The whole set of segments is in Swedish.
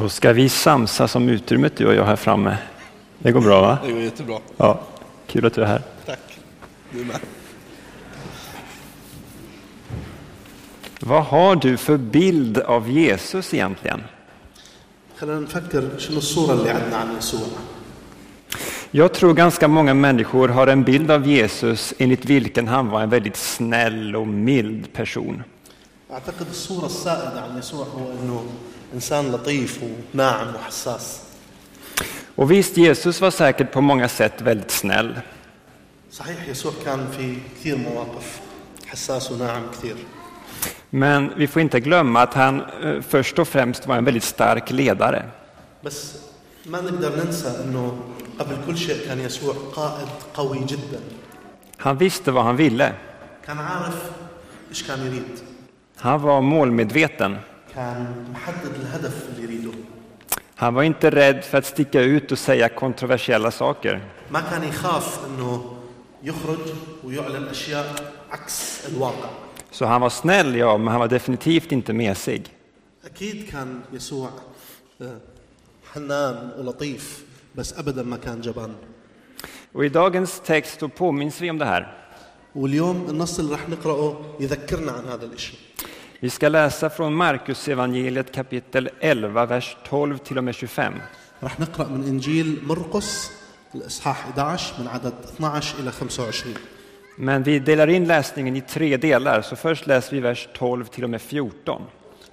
Då ska vi samsas om utrymmet du och jag här framme. Det går bra va? Det går jättebra. Ja, kul att du är här. Tack, du med. Vad har du för bild av Jesus egentligen? Jag tror ganska många människor har en bild av Jesus enligt vilken han var en väldigt snäll och mild person. أعتقد الصورة السائدة عن يسوع هو إنه إنسان لطيف وناعم وحساس. Och visst, Jesus var säkert på många sätt väldigt snäll. صحيح يسوع كان في كثير مواقف حساس وناعم كثير. Men vi får inte glömma att han eh, först och främst var en väldigt stark ledare. بس ما نقدر ننسى إنه قبل كل شيء كان يسوع قائد قوي جدا. Han visste vad han ville. كان عارف إيش كان يريد. Han var målmedveten. كان محدد الهدف اللي يريده. Han var inte rädd för att sticka ut och säga kontroversiella saker. ما كان يخاف انه يخرج ويعلن اشياء عكس الواقع Så han var snäll, ja, men han var definitivt inte mesig. أكيد كان يسوع آه، حنان ولطيف بس ابدا ما كان جبان Och i dagens text så påminns vi om det här. واليوم النص اللي رح نقراه يذكرنا عن هذا الاشي Vi ska läsa från Markus evangeliet kapitel 11, vers 12 till och med 25. رح نقرا من انجيل مرقس الاصحاح 11 من عدد 12 الى 25 Men vi delar in läsningen i tre delar, så först läser vi vers 12 till och med 14.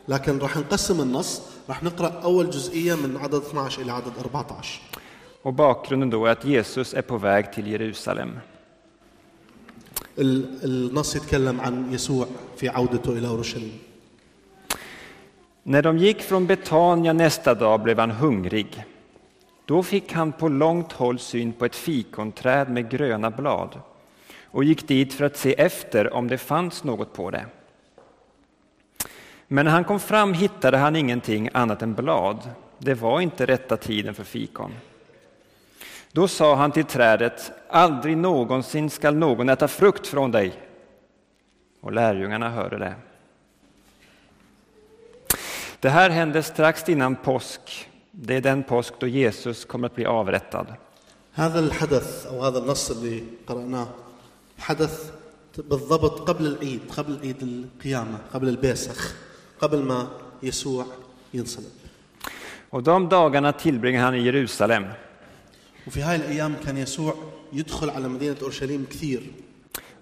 لكن رح نقسم النص رح نقرا اول جزئيه من عدد 12 الى عدد 14 Och bakgrunden då är att Jesus är på väg till Jerusalem. ال- النص يتكلم عن يسوع في عودته الى اورشليم När de gick från Betania nästa dag blev han hungrig. Då fick han på långt håll syn på ett fikonträd med gröna blad och gick dit för att se efter om det fanns något på det. Men när han kom fram hittade han ingenting annat än blad. Det var inte rätta tiden för fikon. Då sa han till trädet, aldrig någonsin skall någon äta frukt från dig. Och lärjungarna hörde det. Det här hände strax innan påsk. Det är den påsk då Jesus kommer att bli avrättad. هذا الحدث او هذا النص اللي قرأناه حدث بالضبط قبل العيد قبل عيد القيامة قبل البيسخ قبل ما يسوع ينصلب Och de dagarna tillbringar han i Jerusalem. وفي هاي الأيام كان يسوع يدخل على مدينة أورشليم كثير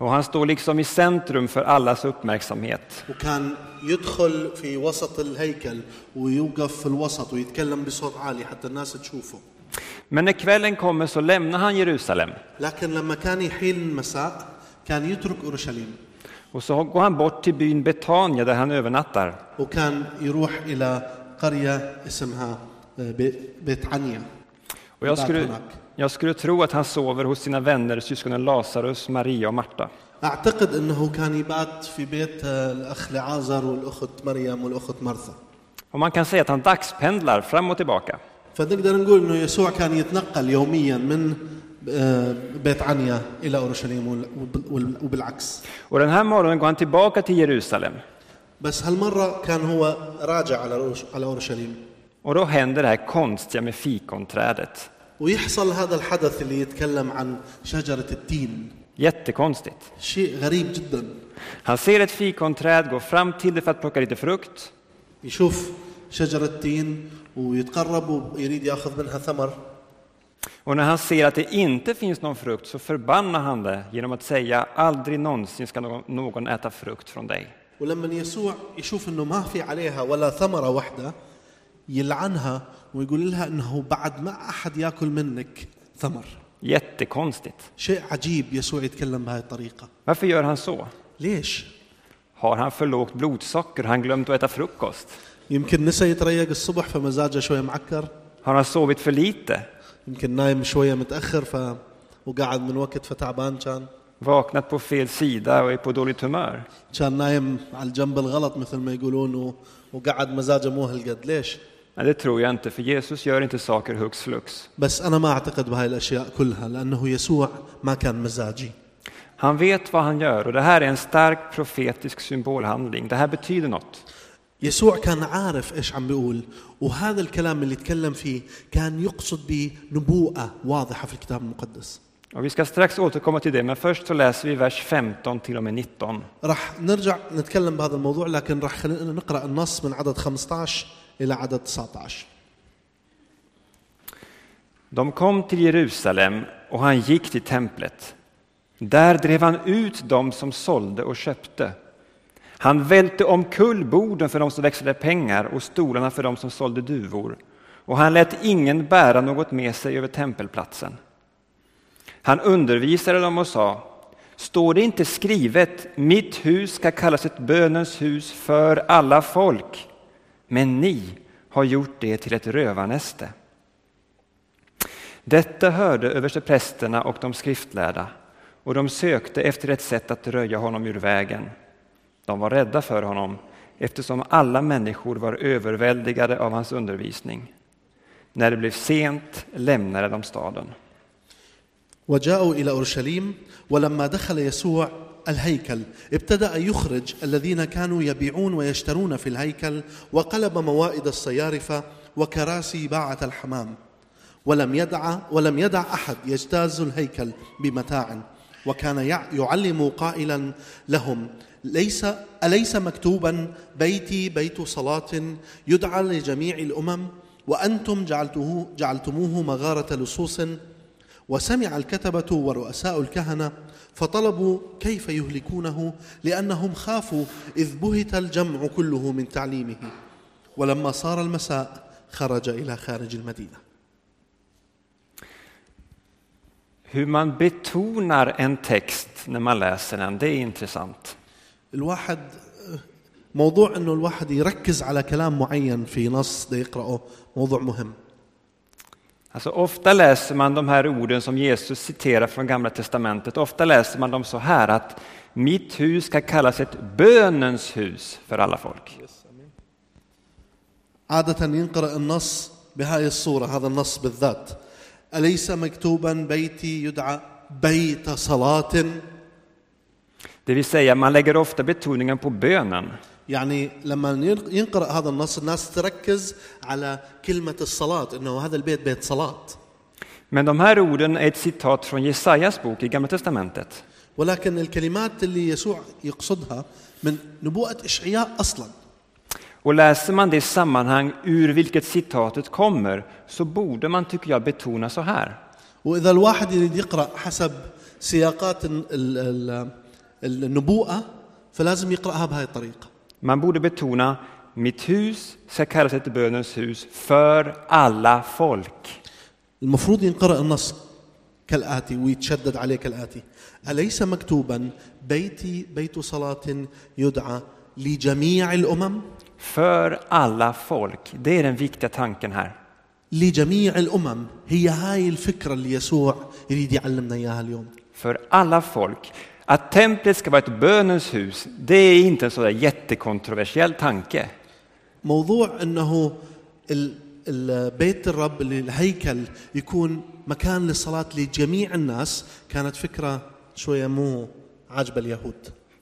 Och han står liksom i centrum för allas uppmärksamhet. وكان يدخل في وسط الهيكل ويوقف في الوسط ويتكلم بصوت عالي حتى الناس تشوفه Men när kvällen kommer så lämnar han Jerusalem. لكن لما كان يحين المساء كان يترك أورشليم Och så går han bort till byn Betania där han övernattar. وكان يروح إلى قرية اسمها بي- بيت عنيا Och jag Där skulle, هناك. jag skulle tro att han sover hos sina vänner, syskonen Lazarus, Maria och Marta. أعتقد أنه كان يبات في بيت آه، الأخ لعازر والأخت مريم والأخت مرثا Och man kan säga att han dagspendlar fram och tillbaka. فنقدر نقول أنه يسوع كان يتنقل يوميا من آه، بيت عنيا إلى أورشليم وال- وبال- وبالعكس Och den här morgonen går han tillbaka till Jerusalem. بس هالمرة كان هو راجع على أورش- على أورشليم Och då händer det här konstiga med fikonträdet. ويحصل هذا الحدث اللي يتكلم عن شجرة التين Jättekonstigt. شيء غريب جدا Han ser ett fikonträd, går fram till det för att plocka lite frukt. يشوف شجرة تين ويتقرب ويريد ياخذ منها ثمر Och när han ser att det inte finns någon frukt så förbannar han det genom att säga aldrig någonsin ska någon, någon äta frukt från dig. ولما يسوع يشوف انه ما في عليها ولا ثمره واحده يلعنها ويقول لها إنه بعد ما أحد يأكل منك ثمر Jättekonstigt. شيء عجيب يسوع يتكلم بهذه الطريقة Varför gör han så? ليش Har han för lågt blodsocker? Har han glömt att äta frukost? يمكن نسى يتريق الصبح فمزاجه شوية معكر Har han sovit för lite? يمكن نايم شوية متأخر ف وقعد من وقت فتعبان كان Vaknat på fel sida och är på dåligt humör? كان نايم على الجنب الغلط مثل ما يقولون و... وقعد مزاجه مو هالقد ليش Nej, det tror jag inte, för Jesus gör inte saker hux flux. بس انا ما اعتقد بهاي الاشياء كلها لانه يسوع ما كان مزاجي Han vet vad han gör och det här är en stark profetisk symbolhandling. Det här betyder något. يسوع كان عارف ايش عم بيقول وهذا الكلام اللي تكلم فيه كان يقصد بنبوءة واضحة في الكتاب المقدس Och vi ska strax återkomma till det, men först så läser vi vers 15 till och med 19. راح نرجع نتكلم بهذا الموضوع لكن راح خلينا نقرأ النص من عدد 15 إلى عدد 19 De kom till Jerusalem och han gick till templet. Där drev han ut dem som sålde och köpte. Han välte omkull borden för dem som växlade pengar och stolarna för dem som sålde duvor. Och han lät ingen bära något med sig över tempelplatsen. Han undervisade dem och sa, står det inte skrivet, mitt hus ska kallas ett bönens hus för alla folk, men ni har gjort det till ett rövarnäste. Detta hörde översteprästerna och de skriftlärda, och de sökte efter ett sätt att röja honom ur vägen. De var rädda för honom, eftersom alla människor var överväldigade av hans undervisning. När det blev sent lämnade de staden. وجاءوا إلى أورشليم ولما دخل يسوع الهيكل. ابتدأ يخرج الذين كانوا يبيعون ويشترون في الهيكل وقلب موائد الصيارفة وكراسي باعة الحمام. ولم يدع ولم يدع أحد يجتاز الهيكل بمتاع. وكان يع- يعلم قائلا لهم ليس أليس مكتوبا بيتي بيت صلاة يدعى لجميع الأمم؟ وأنتم جعلته جعلتموه مغارة لصوص وسمع الكتبة ورؤساء الكهنة فطلبوا كيف يهلكونه لأنهم خافوا إذ بهت الجمع كله من تعليمه. ولما صار المساء خرج إلى خارج المدينة. Hur man betonar en text när man läser den, det är intressant. الواحد موضوع إنه الواحد يركز على كلام معين في نص يقرأه موضوع مهم. Alltså ofta läser man de här orden som Jesus citerar från Gamla Testamentet, ofta läser man dem så här att mitt hus ska kallas ett bönens hus för alla folk. عادة ينقرأ النص بهاي الصورة هذا النص بالذات أليس مكتوبا بيتي يدعى بيت صلاة Det vill säga, man lägger ofta betoningen på bönen. يعني لما ينقرأ هذا النص الناس تركز على كلمة الصلاة إنه هذا البيت بيت صلاة Men de här orden är ett citat från Jesajas bok i Gamla Testamentet. ولكن الكلمات اللي يسوع يقصدها من نبوءة إشعياء أصلا Och läser man det sammanhang ur vilket citatet kommer så borde man, tycker jag, betona så här. وإذا الواحد يريد يقرأ حسب سياقات ال- ال- ال- النبوءة فلازم يقرأها بهاي الطريقة Man borde betona mitt hus ska kallas ett bönens hus för alla folk. المفروض ينقرأ النص كالآتي ويتشدد عليه كالآتي أليس مكتوبا بيتي بيت صلاة يدعى لجميع الأمم För alla folk. Det är den viktiga tanken här. لجميع الأمم هي هاي الفكرة اللي يسوع يريد يعلمنا إياها اليوم För alla folk. Att templet ska vara ett bönens hus, det är inte en sådär jättekontroversiell tanke. موضوع أنه ال- ال- بيت الرب اللي الهيكل يكون مكان للصلاة لجميع الناس كانت فكرة شوية مو عاجبة اليهود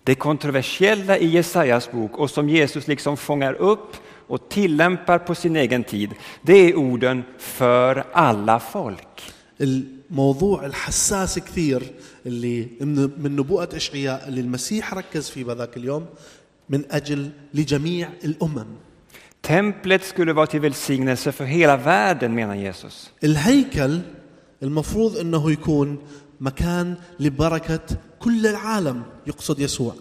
Det kontroversiella i Jesajas bok och som Jesus liksom fångar upp och tillämpar på sin egen tid, det är orden för alla folk. الموضوع الحساس كثير اللي من نبوءة إشعياء اللي المسيح ركز فيه بذاك اليوم من أجل لجميع الأمم Templet skulle vara till välsignelse för hela världen, menar Jesus. الهيكل المفروض أنه يكون مكان لبركة كل العالم يقصد يسوع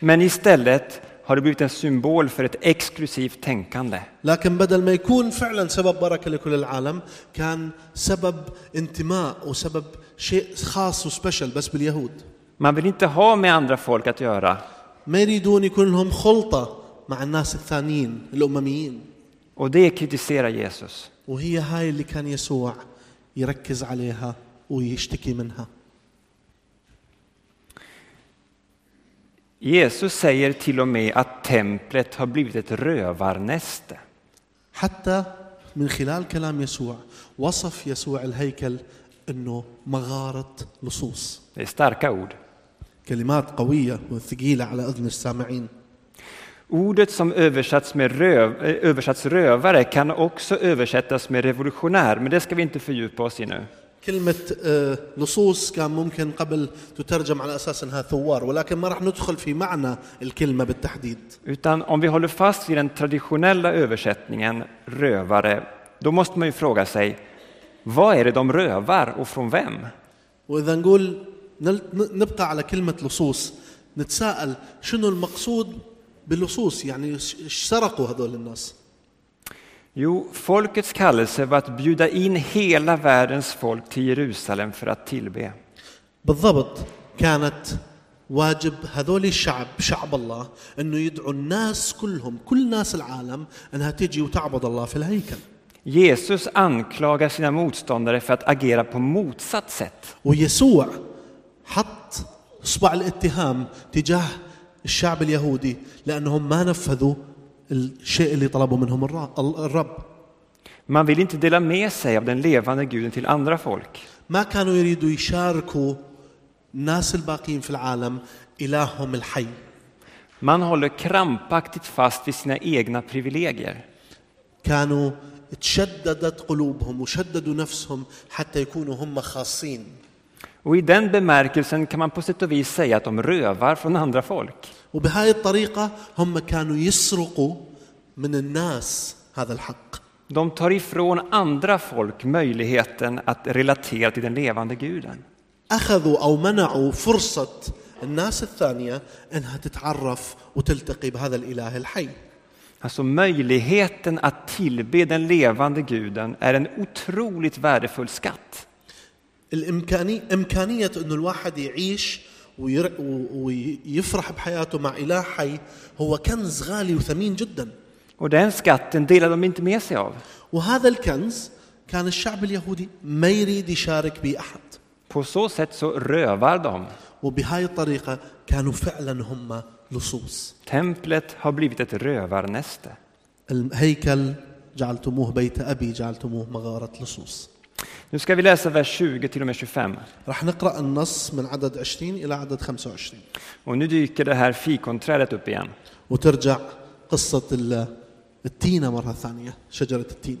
Men istället har det blivit en symbol för ett exklusivt tänkande. لكن بدل ما يكون فعلا سبب بركة لكل العالم كان سبب انتماء وسبب شيء خاص وسبيشل بس باليهود Man vill inte ha med andra folk att göra. ما يريدون يكون لهم خلطة مع الناس الثانيين الأمميين Och det kritiserar Jesus. وهي هاي اللي كان يسوع يركز عليها ويشتكي منها Jesus säger till och med att templet har blivit ett rövarnäste. حتى من خلال كلام يسوع وصف يسوع الهيكل انه مغارة لصوص Det är starka ord. كلمات قوية وثقيلة على اذن السامعين Ordet som översatts, med röv, eh, översatts rövare kan också översättas med revolutionär, men det ska vi inte fördjupa oss i nu. كلمة آه، لصوص كان ممكن قبل تترجم على أساس أنها ثوار ولكن ما راح ندخل في معنى الكلمة بالتحديد Utan om vi håller fast vid den traditionella översättningen rövare, då måste man ju fråga sig, vad är det de rövar och från vem? وإذا نقول نبقى على كلمة لصوص نتساءل شنو المقصود باللصوص يعني إيش سرقوا هذول الناس Jo, folkets kallelse var att bjuda in hela världens folk till Jerusalem för att tillbe. بالضبط كانت واجب هذول الشعب شعب الله إنه يدعوا الناس كلهم كل ناس العالم إنها تجي وتعبد الله في الهيكل Jesus anklagar sina motståndare för att agera på motsatt sätt. ويسوع حط اصبع الاتهام تجاه الشعب اليهودي لانهم ما نفذوا الشيء اللي طلبوا منهم الر- الرب Man vill inte dela med sig av den levande guden till andra folk. ما كانوا يريدوا يشاركوا الناس الباقيين في العالم الههم الحي Man håller krampaktigt fast vid sina egna privilegier. كانوا تشددت قلوبهم وشددوا نفسهم حتى يكونوا هم خاصين Och i den bemärkelsen kan man på sätt och vis säga att de rövar från andra folk. وبهاي الطريقة هم كانوا يسرقوا من الناس هذا الحق De tar ifrån andra folk möjligheten att relatera till den levande guden. أخذوا أو منعوا فرصة الناس الثانية أنها تتعرف وتلتقي بهذا الإله الحي Alltså möjligheten att tillbe den levande guden är en otroligt värdefull skatt. الإمكانية إمكانية أنه الواحد يعيش وير- و- ويفرح بحياته مع إله حي هو كنز غالي وثمين جدا Och den skatten delar de inte med sig av. وهذا الكنز كان الشعب اليهودي ما يريد يشارك به أحد På så sätt så rövar de. وبهاي الطريقة كانوا فعلا هم لصوص Templet har blivit ett rövarnäste. الهيكل جعلتموه بيت أبي جعلتموه مغارة لصوص Nu ska vi läsa vers 20 till och med 25. راح نقرأ النص من عدد 20 إلى عدد 25 Och nu dyker det här fikonträdet upp igen. وترجع قصة ال- التينة مرة ثانية شجرة التين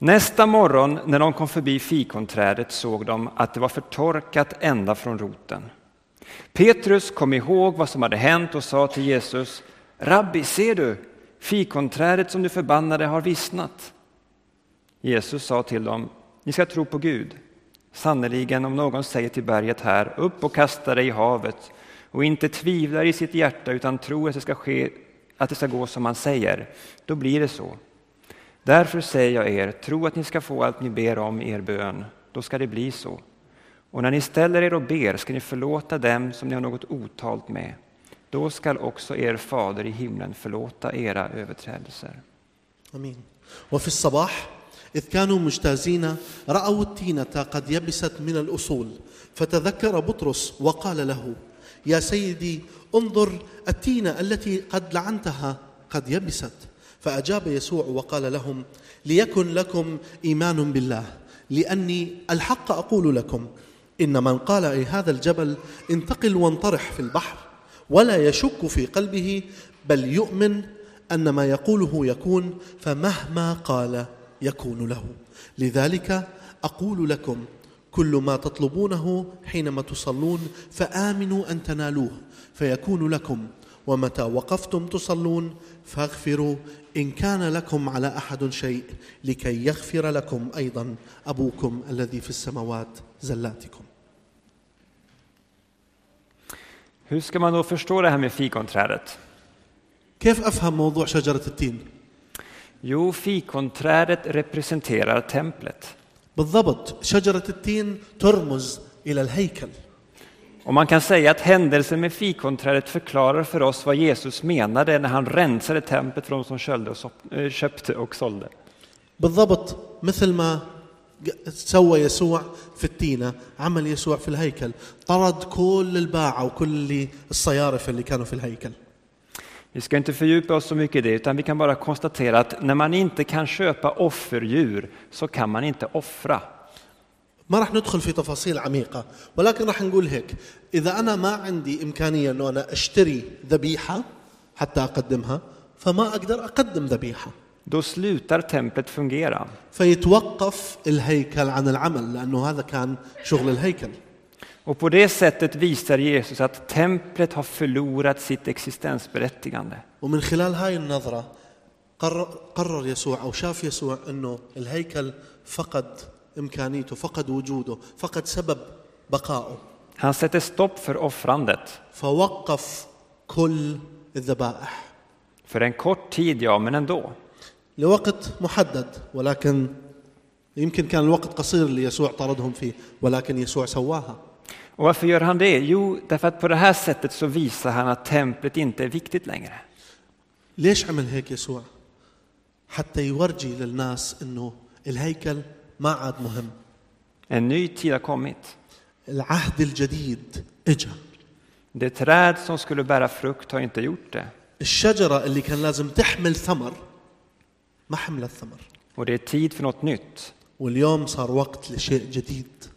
Nästa morgon när de kom förbi fikonträdet såg de att det var förtorkat ända från roten. Petrus kom ihåg vad som hade hänt och sa till Jesus, Rabbi, ser du, fikonträdet som du förbannade har vissnat. Jesus sa till dem, ni ska tro på Gud. Sannerligen, om någon säger till berget här, upp och kasta dig i havet, och inte tvivlar i sitt hjärta utan tror att det ska, ske, att det ska gå som han säger, då blir det så. Därför säger jag er, tro att ni ska få allt ni ber om i er bön, då ska det bli så. Och när ni ställer er och ber ska ni förlåta dem som ni har något otalt med. Då skall också er fader i himlen förlåta era överträdelser. أمين وفي الصباح إذ كانوا مجتازين رأوا التينة قد يبست من الأصول فتذكر بطرس وقال له يا سيدي انظر التينة التي قد لعنتها قد يبست فأجاب يسوع وقال لهم ليكن لكم إيمان بالله لأني الحق أقول لكم إن من قال أي هذا الجبل انتقل وانطرح في البحر ولا يشك في قلبه بل يؤمن أن ما يقوله يكون فمهما قال يكون له. لذلك أقول لكم كل ما تطلبونه حينما تصلون فآمنوا أن تنالوه فيكون لكم ومتى وقفتم تصلون فاغفروا إن كان لكم على أحد شيء لكي يغفر لكم أيضا أبوكم الذي في السماوات زلاتكم Hur ska man då förstå det här med fikonträdet? كيف أفهم موضوع شجرة التين؟ Jo, fikonträdet representerar templet. بالضبط شجرة التين ترمز إلى الهيكل Och man kan säga att händelsen med fikonträdet förklarar för oss vad Jesus menade när han rensade templet från de som köpte och, såp- eh, köpte och sålde. بالضبط مثل ما ج- سوى يسوع في التينة عمل يسوع في الهيكل طرد كل الباعة وكل اللي الصيارف اللي كانوا في الهيكل Vi ska inte fördjupa oss så mycket i det, utan vi kan bara konstatera att när man inte kan köpa offerdjur så kan man inte offra. ما راح ندخل في تفاصيل عميقة ولكن راح نقول هيك إذا أنا ما عندي إمكانية أنه أنا أشتري ذبيحة حتى أقدمها فما أقدر أقدم ذبيحة Då slutar templet fungera. فيتوقف الهيكل عن العمل لأنه هذا كان شغل الهيكل Och på det sättet visar Jesus att templet har förlorat sitt existensberättigande. ومن خلال هاي النظرة قرر, قرر يسوع أو شاف يسوع أنه الهيكل فقد إمكانيته فقد وجوده فقد سبب بقائه Han sätter stopp för offrandet. فوقف كل الذبائح För en kort tid, ja, men ändå. لوقت محدد ولكن يمكن كان الوقت قصير اللي يسوع طردهم فيه ولكن يسوع سواها Och varför gör han det? Jo, därför att på det här sättet så visar han att templet inte är viktigt längre. ليش عمل هيك يسوع حتى يورجي للناس إنه الهيكل ما عاد مهم En ny tid har kommit. العهد الجديد اجى Det träd som skulle bära frukt har inte gjort det. الشجرة اللي كان لازم تحمل ثمر ما حملت ثمر Och det är tid för något nytt. واليوم صار وقت لشيء جديد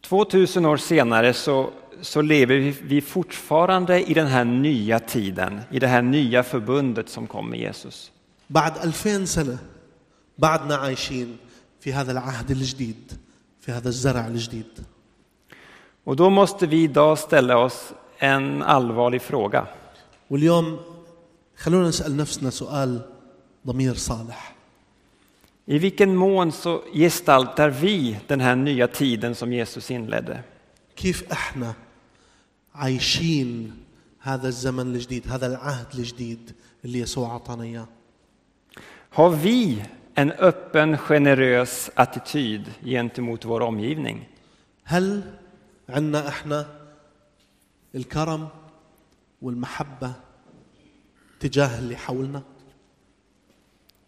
2000 år senare så, så lever vi, vi fortfarande i den här nya tiden, i det här nya förbundet som kom med Jesus. بعد ألفين سنة بعدنا عايشين في هذا العهد الجديد في هذا الزرع الجديد Och då måste vi idag ställa oss en allvarlig fråga. واليوم خلونا نسأل نفسنا سؤال ضمير صالح I vilken mån så gestaltar vi den här nya tiden som Jesus inledde? كيف إحنا عايشين هذا الزمن الجديد هذا العهد الجديد اللي يسوع أعطانا إياه Har vi en öppen, generös attityd gentemot vår omgivning? هل عندنا احنا الكرم والمحبه تجاه اللي حولنا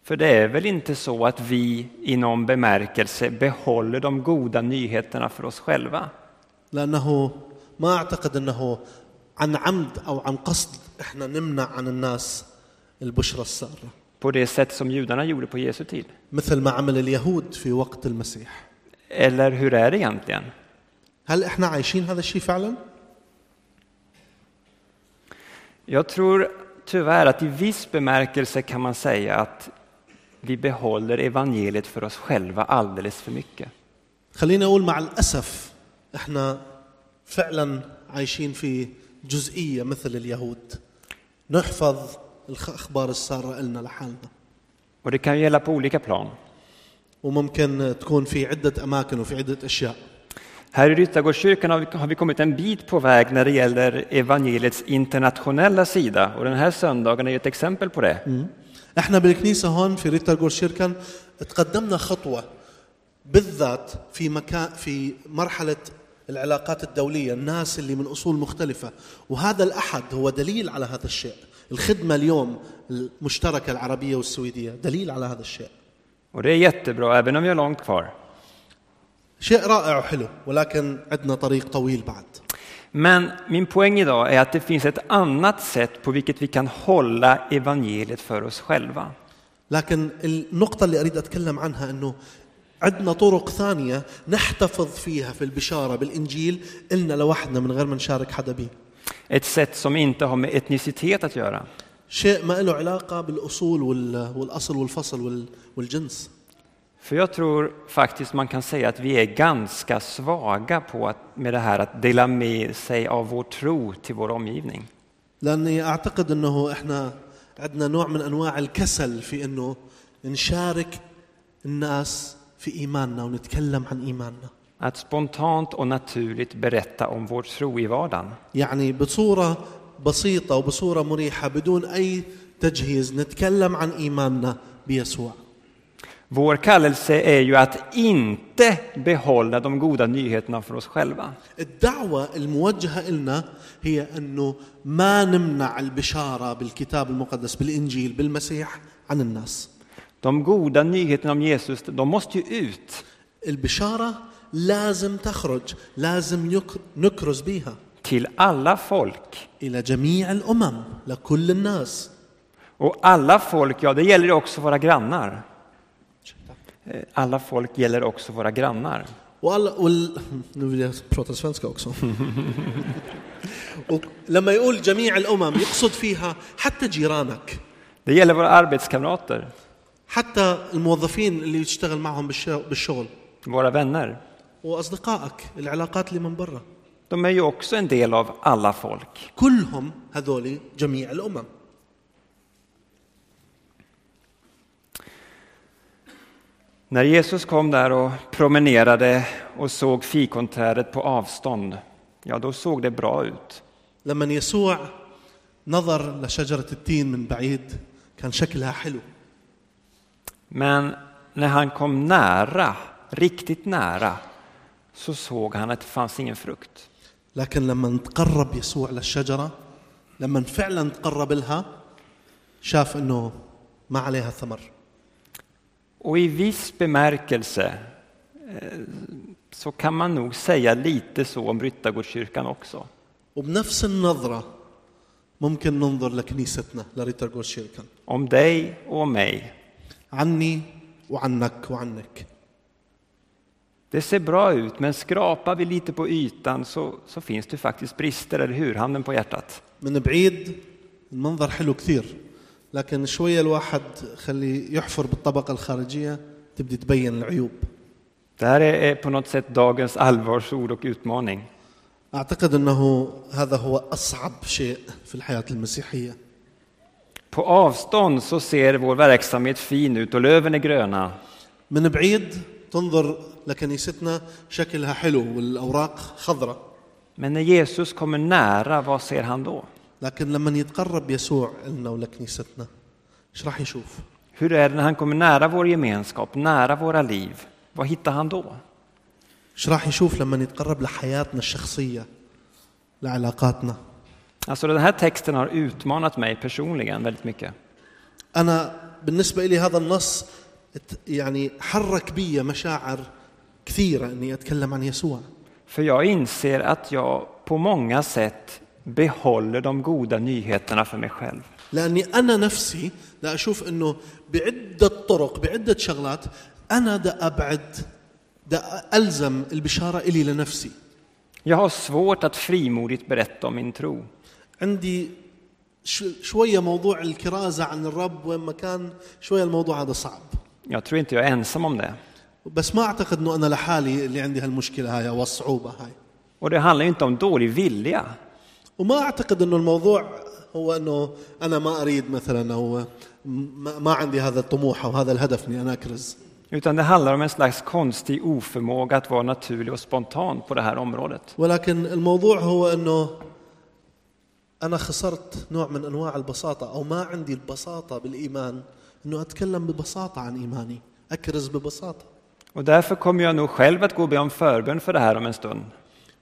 För det är väl inte så att vi i någon bemärkelse behåller de goda nyheterna för oss själva? لانه ما اعتقد انه عن عمد او عن قصد احنا نمنع عن الناس البشرى الساره På det sätt som judarna gjorde på Jesu tid? مثل ما عمل اليهود في وقت المسيح Eller hur är det egentligen? هل احنا عايشين هذا الشيء فعلا Jag tror tyvärr att i viss bemärkelse kan man säga att vi behåller evangeliet för oss själva alldeles för mycket. خليني اقول مع الاسف احنا فعلا عايشين في جزئيه مثل اليهود نحفظ الاخبار السارة لنا لحالنا. Och det kan gälla på olika plan. وممكن تكون في عدة أماكن وفي عدة أشياء. Här i Ryttargårdskyrkan har vi, kommit en bit på väg när det gäller evangeliets internationella sida. Och den här söndagen är ett exempel på det. إحنا بالكنيسة هون في ريترغور شيركن تقدمنا خطوة بالذات في مكان في مرحلة العلاقات الدولية الناس اللي من أصول مختلفة. وهذا الأحد هو دليل على هذا الشيء. الخدمة اليوم المشتركة العربية والسويدية دليل على هذا الشيء Och det är jättebra, även om vi har långt kvar. شيء رائع وحلو ولكن عندنا طريق طويل بعد Men min poäng idag är att det finns ett annat sätt på vilket vi kan hålla evangeliet för oss själva. لكن النقطة اللي أريد أتكلم عنها أنه عندنا طرق ثانية نحتفظ فيها في البشارة بالإنجيل إلنا لوحدنا من غير ما نشارك حدا به Ett sätt som inte har med etnicitet att göra. شيء ما له علاقة بالأصول وال- والأصل والفصل وال- والجنس För jag tror faktiskt man kan säga att vi är ganska svaga på att, med det här att dela med sig av vår tro till vår omgivning. لأني أعتقد أنه إحنا عندنا نوع من أنواع الكسل في أنه نشارك الناس في إيماننا ونتكلم عن إيماننا Att spontant och naturligt berätta om vår tro i vardagen. يعني بصورة بسيطة وبصورة مريحة بدون أي تجهيز نتكلم عن إيماننا بيسوع Vår kallelse är ju att inte behålla de goda nyheterna för oss själva. الدعوة الموجهة إلنا هي أنه ما نمنع البشارة بالكتاب المقدس بالإنجيل بالمسيح عن الناس De goda nyheterna om Jesus, de måste ju ut البشارة لازم تخرج لازم نكرز بها till alla folk. إلى جميع الأمم لكل الناس Och alla folk, ja det gäller också våra grannar. Eh, Alla folk gäller också våra grannar. Och alla, وال... Nu vill jag prata svenska också. ولما يقول جميع الأمم يقصد فيها حتى جيرانك Det gäller våra arbetskamrater, حتى الموظفين اللي تشتغل معهم بالش- بالشغل våra vänner. وأصدقائك العلاقات اللي من برا De är ju också en del av alla folk. كلهم هذول جميع الأمم När Jesus kom där och promenerade och såg fikonträdet på avstånd, ja då såg det bra ut. لما يسوع نظر لشجرة التين من بعيد كان شكلها حلو Men när han kom nära, riktigt nära, så såg han att det fanns ingen frukt. لكن لما تقرب يسوع للشجرة لما فعلا تقرب لها شاف انه ما عليها ثمر Och i viss bemärkelse eh, så kan man nog säga lite så om Ryttargårdskyrkan också. وبنفس النظرة ممكن ننظر لكنيستنا لريترغوش شيركن Om dig och mig. عني وعنك وعنك Det ser bra ut, men skrapar vi lite på ytan så, så finns det faktiskt brister, eller hur? Handen på hjärtat. من بعيد المنظر حلو كثير لكن شوية الواحد خلي يحفر بالطبقة الخارجية تبدي تبين العيوب Det här är är på något sätt dagens allvarsord och utmaning. أعتقد أنه هذا هو أصعب شيء في الحياة المسيحية På avstånd så ser vår verksamhet fin ut och löven är gröna. من بعيد تنظر لكنيستنا شكلها حلو والأوراق خضراء Men när Jesus kommer nära, vad ser han då? لكن لما يتقرب يسوع لنا ولكنيستنا ايش راح يشوف؟ Hur är det när han kommer nära vår gemenskap, nära våra liv? Vad hittar han då? ايش راح يشوف لما يتقرب لحياتنا الشخصية لعلاقاتنا؟ Alltså den här texten har utmanat mig personligen väldigt mycket. أنا بالنسبة لي هذا النص ات- يعني حرك بي مشاعر كثيرة إني أتكلم عن يسوع För jag inser att jag på många sätt behåller de goda nyheterna för mig själv. لأني أنا نفسي لا أشوف إنه بعدة طرق بعدة شغلات أنا دا أبعد دا ألزم البشارة إلي لنفسي Jag har svårt att frimodigt berätta om min tro. عندي شوية موضوع الكرازة عن الرب وين ما كان شوية الموضوع هذا صعب Jag tror inte jag är ensam om det. بس ما أعتقد أنه أنا لحالي اللي عندي هالمشكلة هاي أو الصعوبة هاي Och det handlar ju inte om dålig vilja. وما أعتقد أنه الموضوع هو أنه أنا ما أريد مثلا أو ما ما عندي هذا الطموح أو هذا الهدف إني أنا أكرز Utan det handlar om en slags konstig oförmåga att vara naturlig och spontan på det här området. ولكن الموضوع هو أنه أنا خسرت نوع من أنواع البساطة أو ما عندي البساطة بالإيمان أنه أتكلم ببساطة عن إيماني أكرز ببساطة Och därför kommer jag nog själv att gå och be om förbön för det här om en stund.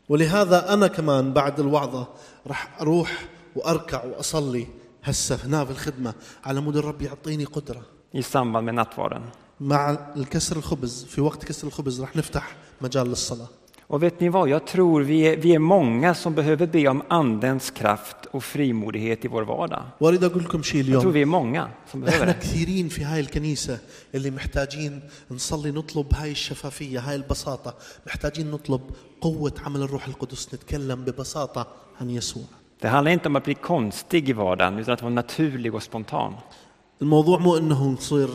ولهذا أنا كمان بعد الوعظة راح أروح وأركع وأصلي هسه هنا في الخدمة على مود الرب يعطيني قدرة i samband med nattvarden. مع الكسر الخبز في وقت كسر الخبز راح نفتح مجال للصلاة Och vet ni vad, jag tror vi är, vi är många som behöver be om andens kraft och frimodighet i vår vardag. وأريد أقول لكم شيء Jag tror اليوم vi är många som behöver احنا det. كثيرين في هاي الكنيسة اللي محتاجين نصلي نطلب هاي الشفافية هاي البساطة محتاجين نطلب قوة عمل الروح القدس نتكلم ببساطة عن يسوع Det handlar inte om att bli konstig i vardagen, utan att vara naturlig och spontan. الموضوع مو انه نصير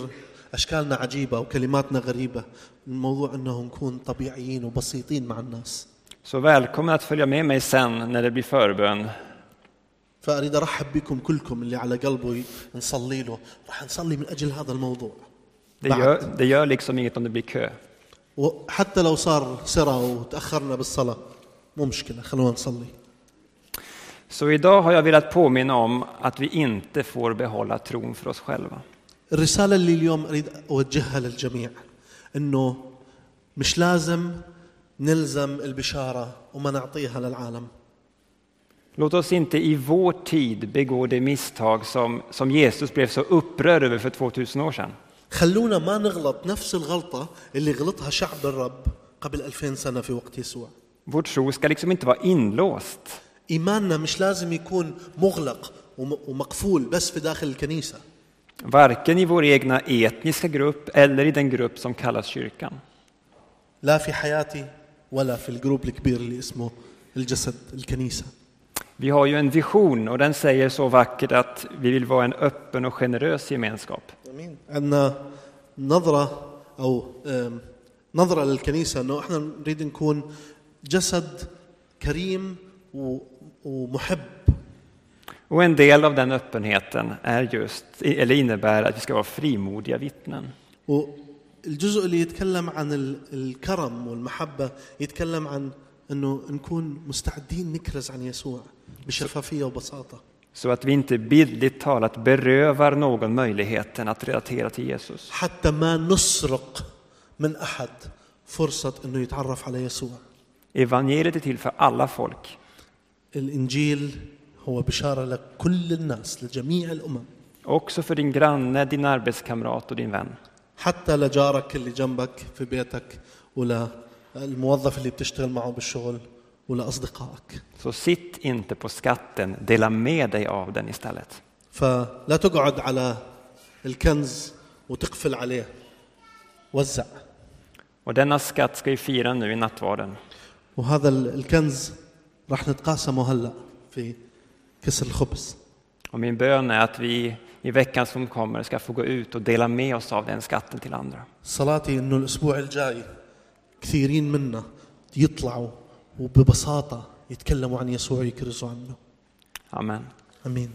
اشكالنا عجيبة وكلماتنا غريبة الموضوع انه نكون طبيعيين وبسيطين مع الناس Så välkommen att följa med mig sen när det blir förbön. فاريد ارحب بكم كلكم اللي على قلبه نصلي له راح نصلي من اجل هذا الموضوع Det بعد. gör, det gör liksom inget om det blir kö. وحتى لو صار سرى وتاخرنا بالصلاة مو مشكلة خلونا نصلي Så idag har jag velat påminna om att vi inte får behålla tron för oss själva. الرسالة اللي اليوم أريد أوجهها للجميع أنه مش لازم نلزم البشارة وما نعطيها للعالم Låt oss inte i vår tid begå det misstag som, som Jesus blev så upprörd över för 2000 år sedan. خلونا ما نغلط نفس الغلطة اللي غلطها شعب الرب قبل 2000 سنة في وقت يسوع Vår tro ska liksom inte vara inlåst. إيماننا مش لازم يكون مغلق وم- ومقفول بس في داخل الكنيسة Varken i vår egna etniska grupp eller i den grupp som kallas kyrkan. لا في حياتي ولا في الجروب الكبير اللي اسمه الجسد الكنيسة Vi har ju en vision och den säger så vackert att vi vill vara en öppen och generös gemenskap. امين عندنا نظرة أو آم، نظرة للكنيسة أنه إحنا نريد نكون جسد كريم و- ومحب Och en del av den öppenheten är just, eller innebär att vi ska vara frimodiga vittnen. والجزء اللي يتكلم عن ال- الكرم والمحبة يتكلم عن أنه نكون مستعدين نكرز عن يسوع بشفافية وبساطة Så att vi inte bildligt talat berövar någon möjligheten att relatera till Jesus. حتى ما نسرق من أحد فرصة أنه يتعرف على يسوع Evangeliet är till för alla folk. الإنجيل هو بشارة لكل الناس لجميع الأمم Också för din granne, din arbetskamrat och din vän. حتى لجارك اللي جنبك في بيتك وللموظف اللي بتشتغل معه بالشغل ولأصدقائك Så sitt inte på skatten, dela med dig av den istället. فلا تقعد على الكنز وتقفل عليه وزع Och denna skatt ska vi fira nu i nattvarden. وهذا ال- الكنز راح نتقاسمه هلأ في Och min bön är att vi i veckan som kommer ska få gå ut och dela med oss av den skatten till andra. صلاتي انه الاسبوع الجاي كثيرين منا يطلعوا وببساطه يتكلموا عن يسوع ويكرزوا عنه Amen. امين